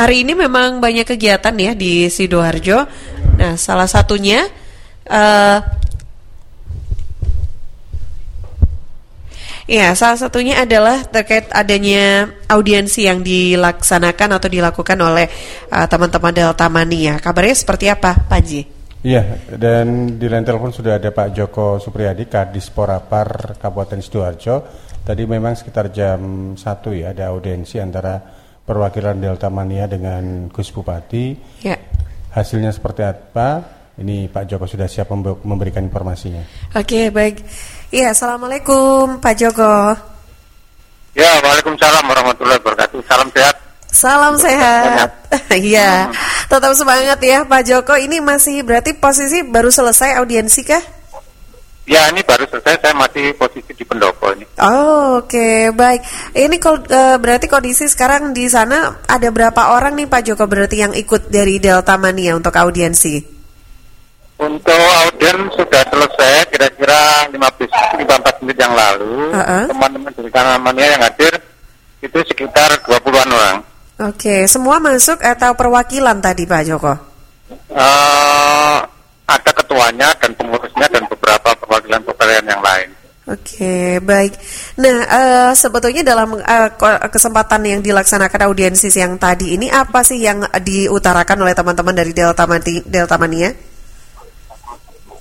hari ini memang banyak kegiatan ya di Sidoarjo. Nah, salah satunya uh, Ya, salah satunya adalah terkait adanya audiensi yang dilaksanakan atau dilakukan oleh uh, teman-teman Delta Mania. Kabarnya seperti apa, Panji? Iya, dan di line telepon sudah ada Pak Joko Supriyadi, Kadis Porapar Kabupaten Sidoarjo. Tadi memang sekitar jam 1 ya ada audiensi antara perwakilan Delta Mania dengan Gus Bupati. Ya. Hasilnya seperti apa? Ini Pak Joko sudah siap memberikan informasinya. Oke, baik. Iya, Assalamualaikum Pak Joko. Ya, Waalaikumsalam warahmatullahi wabarakatuh. Salam sehat. Salam sehat. Iya, hmm. tetap semangat ya Pak Joko. Ini masih berarti posisi baru selesai audiensi kah? Ya, ini baru selesai. Saya masih posisi di pendopo ini. Oh, oke, okay. baik. Ini uh, berarti kondisi sekarang di sana ada berapa orang nih Pak Joko berarti yang ikut dari Delta Mania untuk audiensi? Untuk audien sudah selesai kira-kira 15 15 menit yang lalu. Teman-teman uh -uh. dari Kanamania yang hadir itu sekitar 20-an orang. Oke, semua masuk atau perwakilan tadi Pak Joko? Uh, ada ketuanya dan beberapa perwakilan-perwakilan yang lain. Oke, baik. Nah, uh, sebetulnya dalam uh, kesempatan yang dilaksanakan audiensi yang tadi ini apa sih yang diutarakan oleh teman-teman dari Delta, Mati, Delta Mania?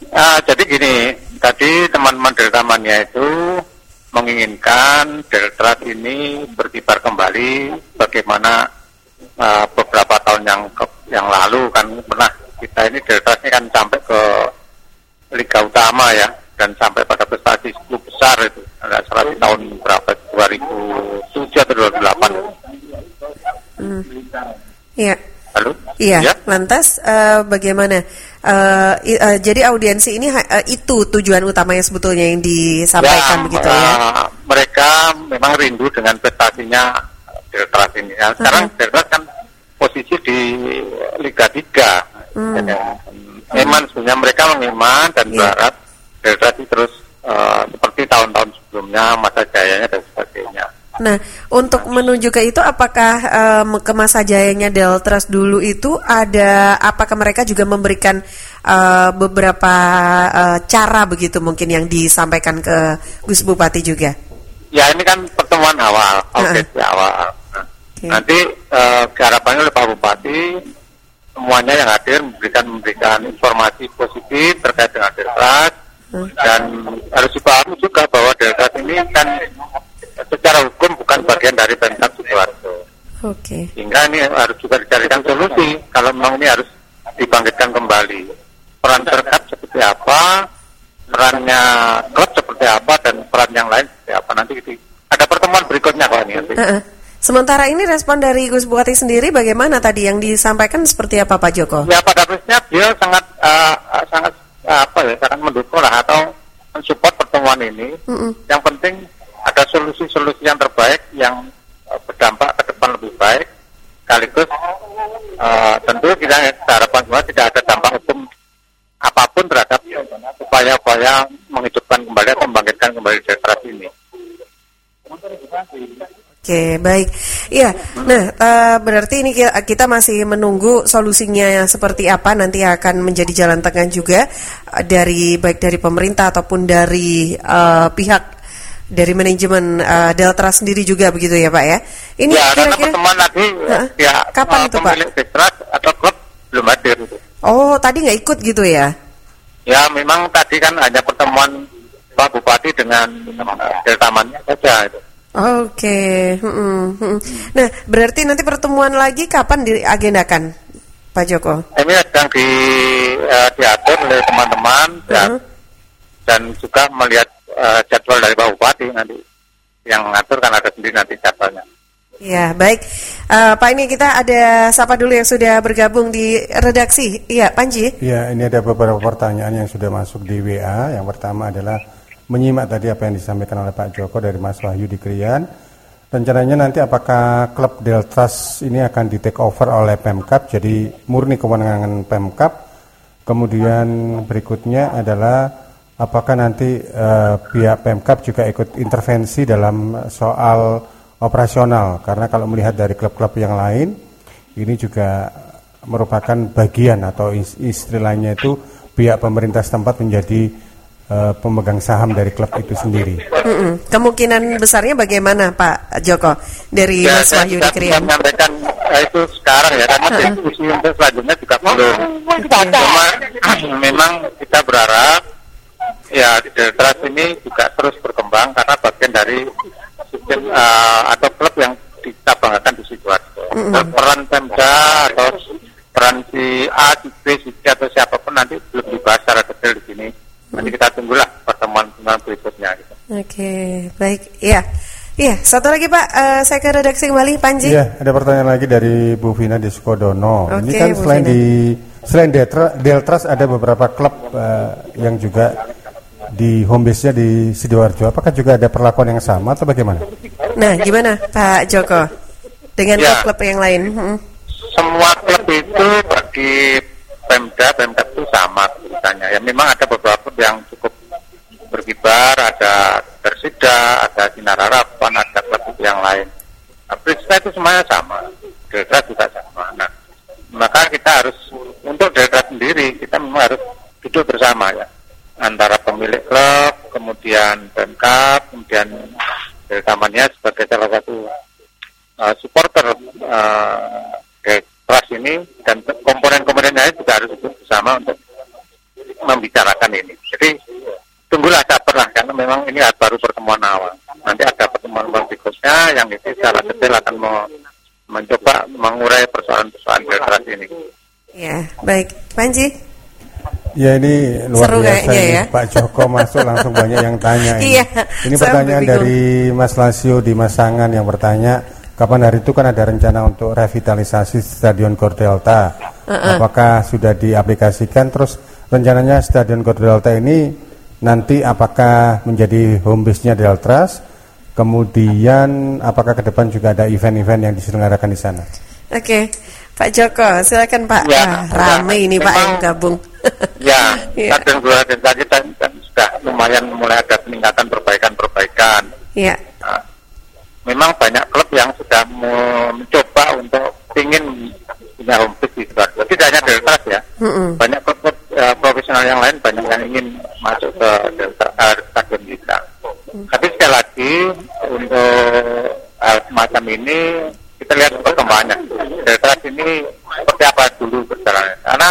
Uh, jadi gini, tadi teman-teman dari tamannya itu menginginkan Deltras ini berkibar kembali bagaimana uh, beberapa tahun yang ke, yang lalu kan pernah kita ini Deltras ini kan sampai ke Liga Utama ya dan sampai pada prestasi klub besar itu ada salah di tahun berapa 2007 atau 2008 hmm. Iya. Halo? Iya. Ya? Lantas uh, bagaimana? Uh, uh, jadi audiensi ini uh, itu tujuan utamanya sebetulnya yang disampaikan ya, begitu ya? Mereka memang rindu dengan prestasinya Deltras ini. Ya, sekarang uh -huh. Deltras kan posisi di Liga 3. Hmm. Jadi, memang sebenarnya mereka mengiman dan yeah. berharap Deltras terus uh, seperti tahun-tahun sebelumnya masa jayanya dan sebagainya. Nah, untuk menuju ke itu, apakah um, ke masa jayanya Deltras dulu itu ada, apakah mereka juga memberikan uh, beberapa uh, cara begitu mungkin yang disampaikan ke Gus Bupati juga? Ya, ini kan pertemuan awal, oke, okay, awal. okay. Nanti uh, harapannya oleh Pak Bupati semuanya yang hadir memberikan memberikan informasi positif terkait dengan Deltras hmm. dan harus dipahami juga bahwa Deltras ini kan secara hukum bukan bagian dari Pemkab Sidoarjo. Oke. Okay. Sehingga ini harus juga dicarikan solusi kalau memang ini harus dibangkitkan kembali. Peran terkait seperti apa, perannya klub seperti apa, dan peran yang lain seperti apa. Nanti itu ada pertemuan berikutnya Pak ini. Uh -uh. Sementara ini respon dari Gus Bupati sendiri bagaimana tadi yang disampaikan seperti apa Pak Joko? Ya pada prinsipnya dia sangat uh, sangat apa ya sangat mendukung lah atau mensupport pertemuan ini. -uh. Yang penting ada solusi-solusi yang terbaik yang uh, berdampak ke depan lebih baik sekaligus uh, tentu kita harapan semua tidak ada dampak hukum apa pun terhadap upaya-upaya menghidupkan kembali atau membangkitkan kembali demokrasi ini. Oke, baik. Iya. Nah, uh, berarti ini kita masih menunggu solusinya seperti apa nanti akan menjadi jalan tengah juga dari baik dari pemerintah ataupun dari uh, pihak dari manajemen uh, Delta sendiri juga begitu ya Pak ya? Ini ya, kira-kira pertemuan lagi uh, ya kapan uh, itu Pak? Delta atau klub belum hadir. Oh, tadi nggak ikut gitu ya? Ya, memang tadi kan hanya pertemuan Pak Bupati dengan uh, Deltamannya saja itu. Oke, okay. hmm, hmm. nah berarti nanti pertemuan lagi kapan diagendakan, Pak Joko? Ini sedang di uh, diatur oleh teman-teman uh -huh. dan juga melihat uh, jadwal dari Pak Bupati nanti yang mengatur kan ada sendiri nanti jadwalnya. Ya baik, uh, Pak ini kita ada siapa dulu yang sudah bergabung di redaksi? Iya, Panji. Iya, ini ada beberapa pertanyaan yang sudah masuk di WA. Yang pertama adalah menyimak tadi apa yang disampaikan oleh Pak Joko dari Mas Wahyu di Krian. Rencananya nanti apakah klub Deltras ini akan di take over oleh Pemkap, jadi murni kewenangan Pemkap. Kemudian berikutnya adalah apakah nanti uh, pihak Pemkap juga ikut intervensi dalam soal operasional karena kalau melihat dari klub-klub yang lain ini juga merupakan bagian atau istri lainnya itu pihak pemerintah setempat menjadi uh, pemegang saham dari klub itu sendiri. Mm-mm. Kemungkinan besarnya bagaimana Pak Joko dari ya, Mas Wahyu di Krian? menyampaikan uh, itu sekarang ya karena uh-huh. diskusi untuk selanjutnya juga belum. Cuma memang kita berharap ya Deltras ini juga terus berkembang karena bagian dari sistem uh, atau klub yang kita banggakan di Sidoarjo. Mm-hmm. Peran Pemda atau peran si A, si B, si C atau siapa pun nanti belum dibahas secara detail di sini. Nanti kita tunggulah pertemuan-pertemuan berikutnya. Gitu. Oke, okay, baik. Iya. Iya, satu lagi Pak, uh, saya ke redaksi kembali, Panji. Iya, ada pertanyaan lagi dari Bu Vina di Sukodono. Okay, Ini kan Bu selain Vina. di selain Deltras ada beberapa klub uh, yang juga di home base-nya di Sidoarjo. Apakah juga ada perlakuan yang sama atau bagaimana? Nah, gimana Pak Joko dengan ya, klub-klub yang lain? Hmm. Semua klub itu bagi Pemda, Pemda itu sama ceritanya. Ya memang ada beberapa yang cukup berkibar, ada Persida, ada Sinar Harapan, ada klub yang lain. Nah, prinsipnya itu semuanya sama. Delta juga sama. Nah, maka kita harus untuk Delta sendiri kita memang harus duduk bersama ya antara pemilik klub, kemudian Pemkap, kemudian Deltamania sebagai salah satu uh, supporter uh, kelas ini dan komponen-komponen lain juga harus bersama untuk membicarakan ini. Jadi tunggulah lah karena memang ini baru pertemuan awal. Nanti ada pertemuan berikutnya yang itu secara detail akan mau mencoba mengurai persoalan-persoalan keras ini. Ya, baik. Panji. Ya ini luar Seru biasa ini ya. Pak Joko masuk langsung banyak yang tanya ini. Iya, ini pertanyaan dari Mas Lasio di Masangan yang bertanya kapan hari itu kan ada rencana untuk revitalisasi Stadion Gor Delta. Uh -uh. Apakah sudah diaplikasikan terus rencananya Stadion Gor Delta ini nanti apakah menjadi home base-nya Deltras? Kemudian apakah ke depan juga ada event-event yang diselenggarakan di sana? Oke. Okay. Pak Joko, silakan Pak. Ya, ah, rame ya, ini Pak yang gabung. ya, ya. dan dan tadi kan, kan sudah lumayan mulai ada peningkatan perbaikan-perbaikan. Ya. Nah, memang banyak klub yang sudah mencoba untuk ingin punya home base di Sidoarjo. Tidak hanya Delta ya. Mm -mm. Banyak klub uh, profesional yang lain banyak yang ingin masuk ke uh, stadion kita. Mm. Tapi sekali lagi untuk hal semacam ini kita lihat perkembangannya. Delta ini seperti apa dulu berjalan. Karena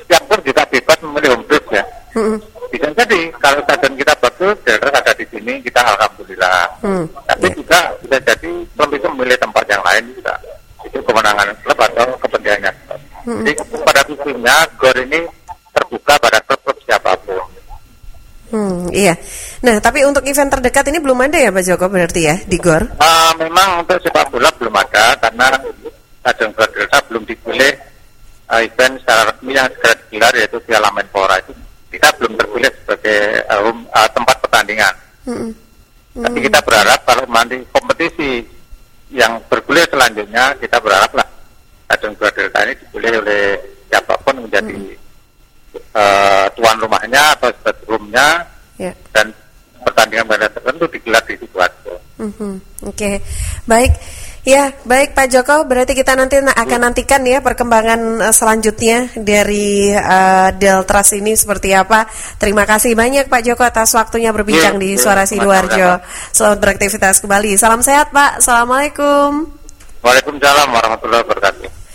setiap pun juga bebas memilih home ya. Hmm. Bisa jadi kalau stadion kita bagus, Delta ada di sini, kita alhamdulillah. Hmm. Tapi juga bisa jadi belum bisa memilih tempat yang lain juga. Itu kemenangan klub atau kepentingannya Hmm. Jadi pada prinsipnya GOR ini terbuka pada klub-klub siapa pun. Hmm, iya. Nah, tapi untuk event terdekat ini belum ada ya Pak Joko berarti ya di GOR? Uh, memang untuk sepak bola belum ada karena Stadion GOR Delta belum dipilih uh, event secara resmi yang segera digelar yaitu Piala Menpora itu kita belum terpilih sebagai uh, uh, tempat pertandingan. Hmm. Hmm. Tapi kita berharap kalau nanti kompetisi yang bergulir selanjutnya kita berharap lah Stadion GOR Delta ini dipilih oleh siapa pun menjadi hmm uh, tuan rumahnya atau roomnya yeah. dan pertandingan pada tertentu digelar di Sidoarjo. Mm -hmm. Oke, okay. baik. Ya, baik Pak Joko, berarti kita nanti akan nantikan ya perkembangan eh, selanjutnya dari uh, Deltras ini seperti apa. Terima kasih banyak Pak Joko atas waktunya berbincang yeah, di Suara Sidoarjo. Selamat beraktivitas kembali. Salam sehat Pak. Assalamualaikum. Waalaikumsalam warahmatullahi wabarakatuh.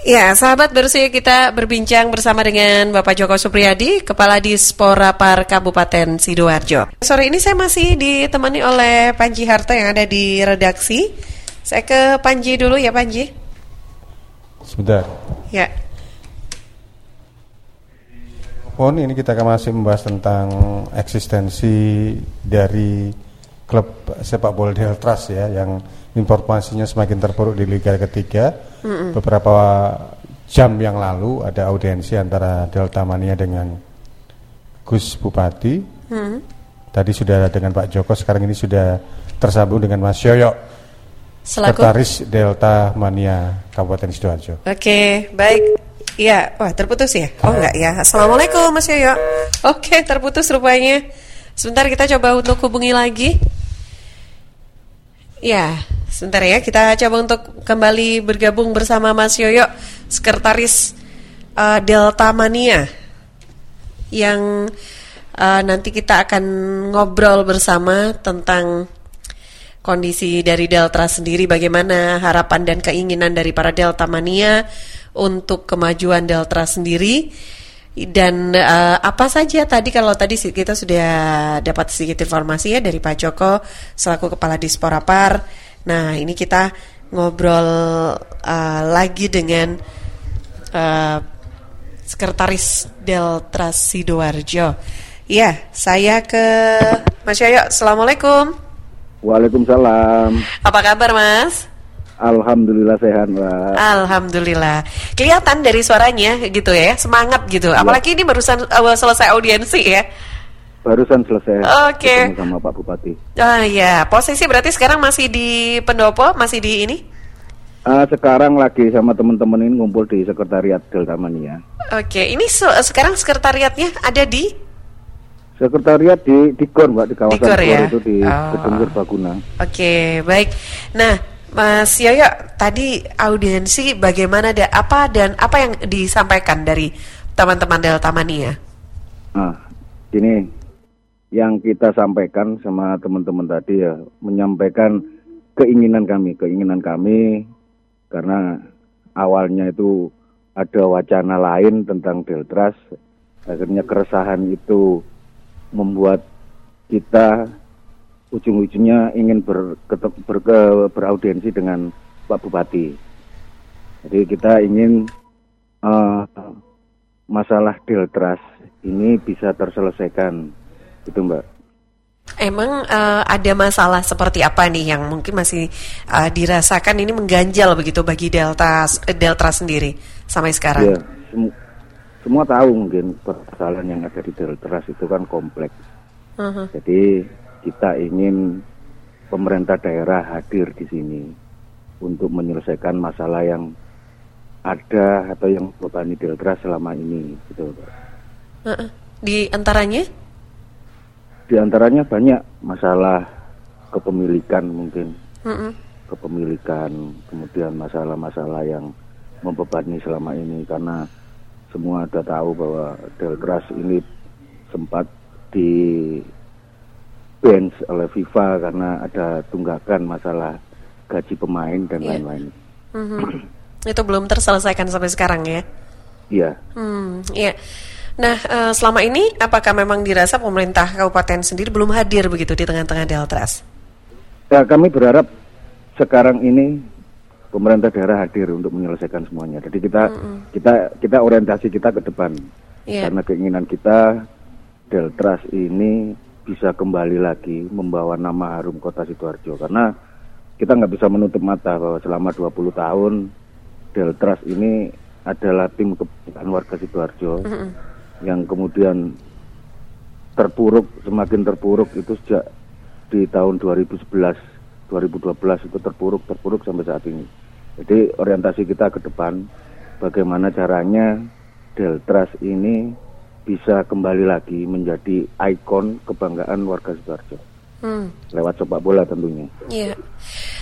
Ya, sahabat bersih kita berbincang bersama dengan Bapak Joko Supriyadi, Kepala Dispora Par Kabupaten Sidoarjo. Sore ini saya masih ditemani oleh Panji Harto yang ada di redaksi. Saya ke Panji dulu ya Panji. Sebentar. Ya. Oh ini kita akan masih membahas tentang eksistensi dari klub sepak bola Deltras ya yang informasinya semakin terpuruk di Liga ketiga. Mm-hmm. Beberapa jam yang lalu ada audiensi antara Delta Mania dengan Gus Bupati. Mm-hmm. Tadi sudah dengan Pak Joko, sekarang ini sudah tersambung dengan Mas Yoyo. Sekretaris Delta Mania Kabupaten Sidoarjo. Oke, baik. Iya, wah terputus ya? Oh enggak ya. Assalamualaikum Mas Yoyo. Oke, terputus rupanya. Sebentar kita coba untuk hubungi lagi. Ya, sebentar ya. Kita coba untuk kembali bergabung bersama Mas Yoyo, sekretaris uh, Delta Mania, yang uh, nanti kita akan ngobrol bersama tentang kondisi dari Delta sendiri, bagaimana harapan dan keinginan dari para Delta Mania untuk kemajuan Delta sendiri dan uh, apa saja tadi kalau tadi kita sudah dapat sedikit informasi ya dari Pak Joko selaku kepala Dispora Par. Nah ini kita ngobrol uh, lagi dengan uh, sekretaris Delta Sidoarjo. Ya, saya ke Mas Yoyo. Assalamualaikum. Waalaikumsalam. Apa kabar Mas? Alhamdulillah sehat, Mbak. Alhamdulillah. Kelihatan dari suaranya gitu ya, semangat gitu. Ya. Apalagi ini barusan uh, selesai audiensi ya. Barusan selesai. Oke. Okay. Sama Pak Bupati. Ah ya, posisi berarti sekarang masih di Pendopo, masih di ini? Uh, sekarang lagi sama teman-teman ini ngumpul di Sekretariat Delta Mania. Oke, okay. ini so, sekarang sekretariatnya ada di? Sekretariat di di Gor, Mbak, di kawasan di Gor, ya? itu di oh. Gedung Serbaguna. Oke, okay, baik. Nah, Mas Yoyo, tadi audiensi bagaimana ada apa dan apa yang disampaikan dari teman-teman Delta Mania? Nah, ini yang kita sampaikan sama teman-teman tadi ya, menyampaikan keinginan kami, keinginan kami karena awalnya itu ada wacana lain tentang Deltras, akhirnya keresahan itu membuat kita ujung-ujungnya ingin ber, ber, beraudiensi dengan Pak Bupati. Jadi kita ingin uh, masalah Deltras ini bisa terselesaikan, itu Mbak. Emang uh, ada masalah seperti apa nih yang mungkin masih uh, dirasakan ini mengganjal begitu bagi Delta Delta sendiri sampai sekarang? Ya, sem semua tahu mungkin permasalahan yang ada di Deltras itu kan kompleks. Uh -huh. Jadi kita ingin pemerintah daerah hadir di sini untuk menyelesaikan masalah yang ada atau yang berbani Delta selama ini gitu Di antaranya? Di antaranya banyak masalah kepemilikan mungkin. Uh -uh. Kepemilikan, kemudian masalah-masalah yang membebani selama ini karena semua sudah tahu bahwa Deltras ini sempat di bench oleh FIFA karena ada tunggakan masalah gaji pemain dan iya. lain-lain. Yeah. Mm -hmm. Itu belum terselesaikan sampai sekarang ya? Iya. Hmm, iya. Nah, uh, selama ini apakah memang dirasa pemerintah kabupaten sendiri belum hadir begitu di tengah-tengah Deltras? Ya, kami berharap sekarang ini pemerintah daerah hadir untuk menyelesaikan semuanya. Jadi kita mm -hmm. kita kita orientasi kita ke depan. Yeah. Karena keinginan kita Deltras ini bisa kembali lagi membawa nama harum kota Sidoarjo karena kita nggak bisa menutup mata bahwa selama 20 tahun Deltras ini adalah tim kebanggaan warga Sidoarjo mm -hmm. yang kemudian terpuruk semakin terpuruk itu sejak di tahun 2011 2012 itu terpuruk terpuruk sampai saat ini jadi orientasi kita ke depan bagaimana caranya Deltras ini bisa kembali lagi menjadi ikon kebanggaan warga Sidoarjo. Hmm. Lewat sepak bola tentunya. Iya.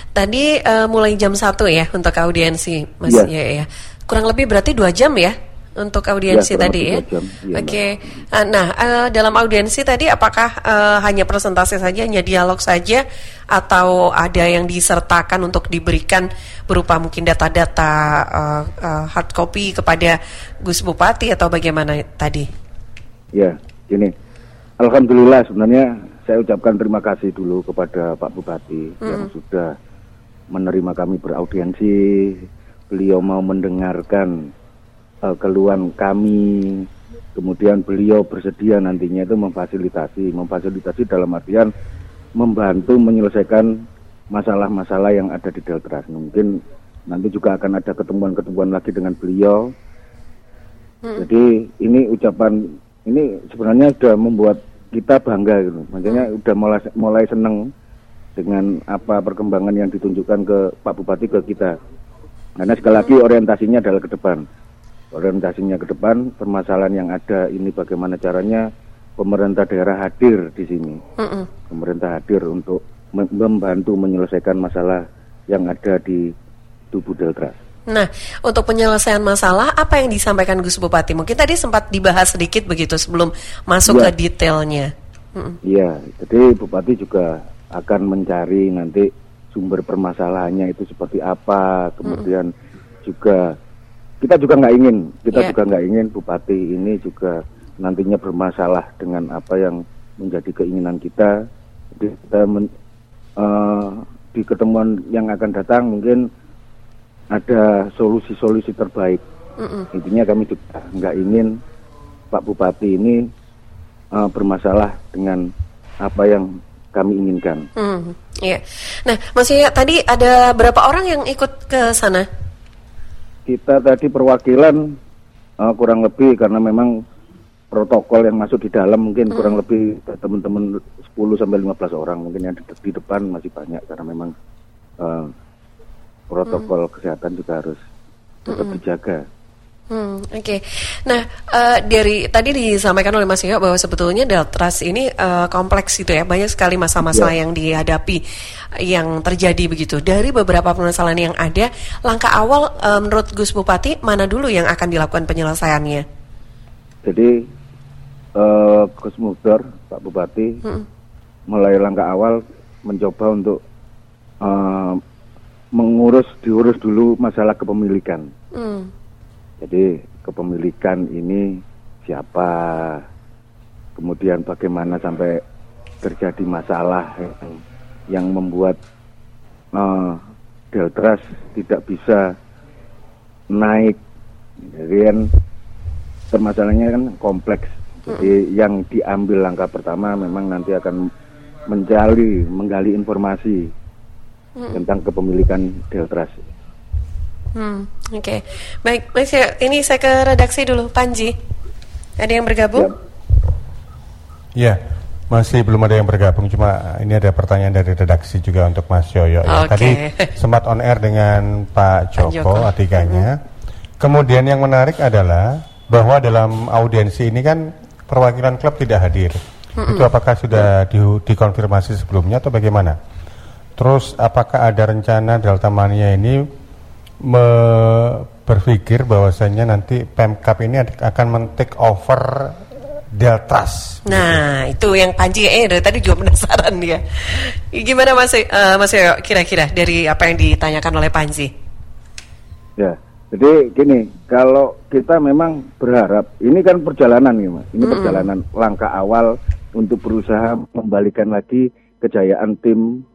Tadi uh, mulai jam satu ya untuk audiensi, Mas ya. ya, ya. Kurang lebih berarti dua jam ya untuk audiensi ya, tadi ya. ya Oke. Okay. Uh, nah, uh, dalam audiensi tadi apakah uh, hanya presentasi saja, hanya dialog saja, atau ada yang disertakan untuk diberikan berupa mungkin data-data uh, uh, hard copy kepada Gus Bupati atau bagaimana tadi? Ya, gini. Alhamdulillah sebenarnya saya ucapkan terima kasih dulu kepada Pak Bupati mm. yang sudah menerima kami beraudiensi. Beliau mau mendengarkan uh, keluhan kami. Kemudian beliau bersedia nantinya itu memfasilitasi, memfasilitasi dalam artian membantu menyelesaikan masalah-masalah yang ada di Deltras. Mungkin nanti juga akan ada ketemuan-ketemuan lagi dengan beliau. Mm. Jadi ini ucapan ini sebenarnya sudah membuat kita bangga gitu. Makanya hmm. udah mulai mulai seneng dengan apa perkembangan yang ditunjukkan ke Pak Bupati ke kita. Karena sekali lagi hmm. orientasinya adalah ke depan. Orientasinya ke depan, permasalahan yang ada ini bagaimana caranya pemerintah daerah hadir di sini. Hmm. Pemerintah hadir untuk membantu menyelesaikan masalah yang ada di tubuh Deltras. Nah, untuk penyelesaian masalah apa yang disampaikan Gus Bupati? Mungkin tadi sempat dibahas sedikit begitu sebelum masuk ya. ke detailnya. Iya, jadi Bupati juga akan mencari nanti sumber permasalahannya itu seperti apa, kemudian mm. juga kita juga nggak ingin, kita yeah. juga nggak ingin Bupati ini juga nantinya bermasalah dengan apa yang menjadi keinginan kita. Jadi kita men, uh, di ketemuan yang akan datang mungkin ada solusi-solusi terbaik. Mm-mm. Intinya kami juga nggak ingin Pak Bupati ini uh, bermasalah dengan apa yang kami inginkan. Mm, yeah. Nah, maksudnya tadi ada berapa orang yang ikut ke sana? Kita tadi perwakilan uh, kurang lebih karena memang protokol yang masuk di dalam mungkin hmm. kurang lebih teman-teman 10 sampai 15 orang mungkin yang di, di depan masih banyak karena memang uh, protokol hmm. kesehatan juga harus tetap hmm. dijaga. Hmm, Oke, okay. nah uh, dari tadi disampaikan oleh Mas Yoyo bahwa sebetulnya Deltras ini uh, kompleks gitu ya, banyak sekali masalah-masalah yeah. yang dihadapi, yang terjadi begitu. Dari beberapa permasalahan yang ada, langkah awal uh, menurut Gus Bupati mana dulu yang akan dilakukan penyelesaiannya? Jadi uh, Gus Muhtar, Pak Bupati, hmm. mulai langkah awal mencoba untuk uh, mengurus diurus dulu masalah kepemilikan. Hmm. Jadi kepemilikan ini siapa, kemudian bagaimana sampai terjadi masalah yang, membuat uh, Deltras tidak bisa naik. Jadi kan permasalahannya kan kompleks jadi yang diambil langkah pertama memang nanti akan mencari, menggali informasi hmm. tentang kepemilikan Deltras. Hmm, Oke, okay. baik, baik. Ini saya ke redaksi dulu, Panji. Ada yang bergabung? Ya. ya, masih belum ada yang bergabung. Cuma ini ada pertanyaan dari redaksi juga untuk Mas Yoyo. Ya. Okay. Tadi sempat on air dengan Pak Joko, Joko. atikanya. Hmm. Kemudian yang menarik adalah bahwa dalam audiensi ini kan perwakilan klub tidak hadir. Mm-mm. Itu apakah sudah di, dikonfirmasi sebelumnya atau bagaimana? Terus apakah ada rencana Delta Mania ini me berpikir bahwasanya nanti Pemkap ini akan men-take over Deltras. Nah, gitu. itu yang Panji eh dari tadi juga penasaran dia. Gimana Mas uh, Mas kira-kira dari apa yang ditanyakan oleh Panji? Ya. Jadi gini, kalau kita memang berharap, ini kan perjalanan nih mas, ini mm. perjalanan langkah awal untuk berusaha membalikan lagi kejayaan tim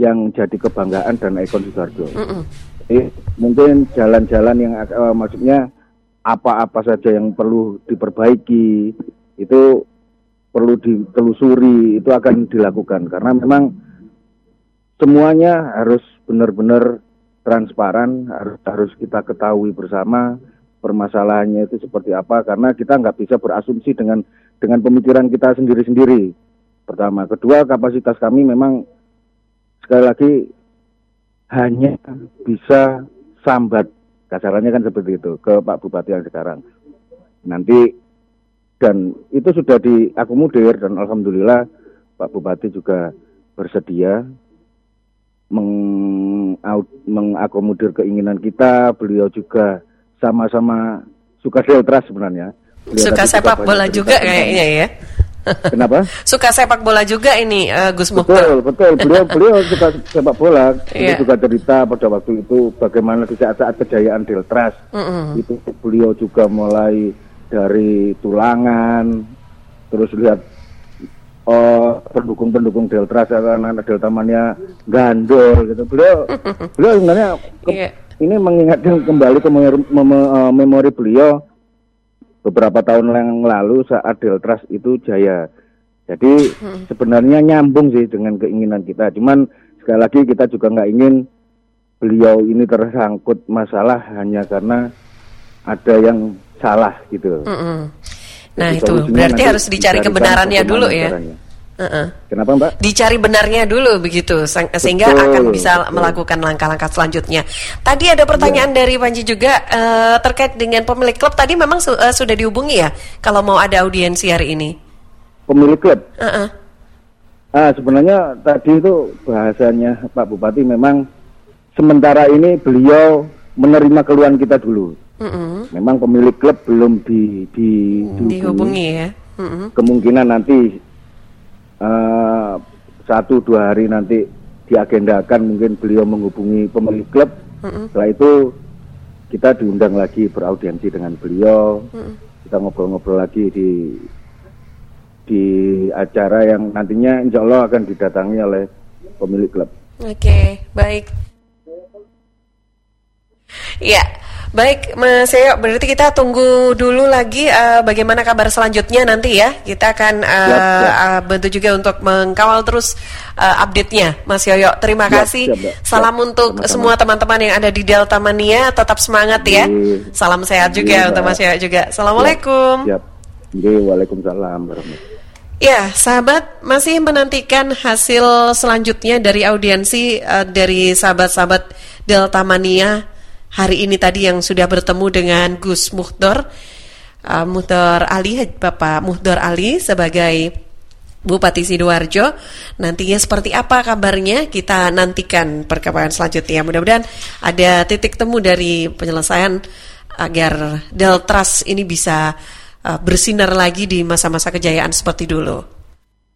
yang jadi kebanggaan dan ikon Sidoarjo. Mm -mm. Jadi mungkin jalan-jalan yang uh, maksudnya apa-apa saja yang perlu diperbaiki itu perlu ditelusuri, itu akan dilakukan karena memang semuanya harus benar-benar transparan harus harus kita ketahui bersama permasalahannya itu seperti apa karena kita nggak bisa berasumsi dengan dengan pemikiran kita sendiri-sendiri pertama kedua kapasitas kami memang sekali lagi hanya bisa sambat kasarannya kan seperti itu ke Pak Bupati yang sekarang nanti dan itu sudah diakomodir dan alhamdulillah Pak Bupati juga bersedia meng mengakomodir keinginan kita. Beliau juga sama-sama suka deltras sebenarnya. Beliau suka sepak bola juga kayaknya ya. Kenapa? Suka sepak bola juga ini uh, Gus Mukhtar. Betul, betul. Beliau beliau suka sepak bola. Beliau yeah. juga cerita pada waktu itu bagaimana di saat-saat kejayaan Deltras. Mm -hmm. Itu beliau juga mulai dari tulangan, terus lihat oh pendukung-pendukung Delta anak-anak Delta Mania gandol gitu. Beliau beliau sebenarnya ke, yeah. ini mengingatkan kembali ke memori, mem, memori beliau beberapa tahun yang lalu saat Deltras itu jaya. Jadi hmm. sebenarnya nyambung sih dengan keinginan kita. Cuman sekali lagi kita juga nggak ingin beliau ini tersangkut masalah hanya karena ada yang salah gitu. Mm -mm. Nah itu berarti harus dicari kebenarannya dulu ya. Uh-uh. Kenapa Mbak? Dicari benarnya dulu begitu sehingga betul, akan bisa betul. melakukan langkah-langkah selanjutnya. Tadi ada pertanyaan ya. dari Panji juga uh, terkait dengan pemilik klub tadi memang su- uh, sudah dihubungi ya kalau mau ada audiensi hari ini. Pemilik klub? Uh-uh. Ah, sebenarnya tadi itu bahasanya Pak Bupati memang sementara ini beliau menerima keluhan kita dulu. Mm-hmm. Memang pemilik klub belum di, di dihubungi ya. Mm-hmm. Kemungkinan nanti uh, satu dua hari nanti diagendakan mungkin beliau menghubungi pemilik klub. Mm-hmm. Setelah itu kita diundang lagi beraudiensi dengan beliau. Mm-hmm. Kita ngobrol-ngobrol lagi di di acara yang nantinya insya Allah akan didatangi oleh pemilik klub. Oke, okay, baik. Ya, baik Mas Yoyo, berarti kita tunggu dulu lagi uh, bagaimana kabar selanjutnya nanti ya. Kita akan uh, siap, siap. Uh, bantu juga untuk mengkawal terus uh, update-nya, Mas Yoyo. Terima siap, kasih. Siap, Salam siap. untuk Teman-teman. semua teman-teman yang ada di Delta Mania, tetap semangat ya. Salam sehat juga untuk Mas Yoyo juga. Assalamualaikum. Siap. Siap. Waalaikumsalam warahmatullahi Ya, sahabat masih menantikan hasil selanjutnya dari audiensi uh, dari sahabat-sahabat Delta Mania hari ini tadi yang sudah bertemu dengan Gus Muhdor, uh, Ali, Bapak Muhdor Ali sebagai Bupati Sidoarjo. Nantinya seperti apa kabarnya? Kita nantikan perkembangan selanjutnya. Mudah-mudahan ada titik temu dari penyelesaian agar Deltras ini bisa uh, bersinar lagi di masa-masa kejayaan seperti dulu.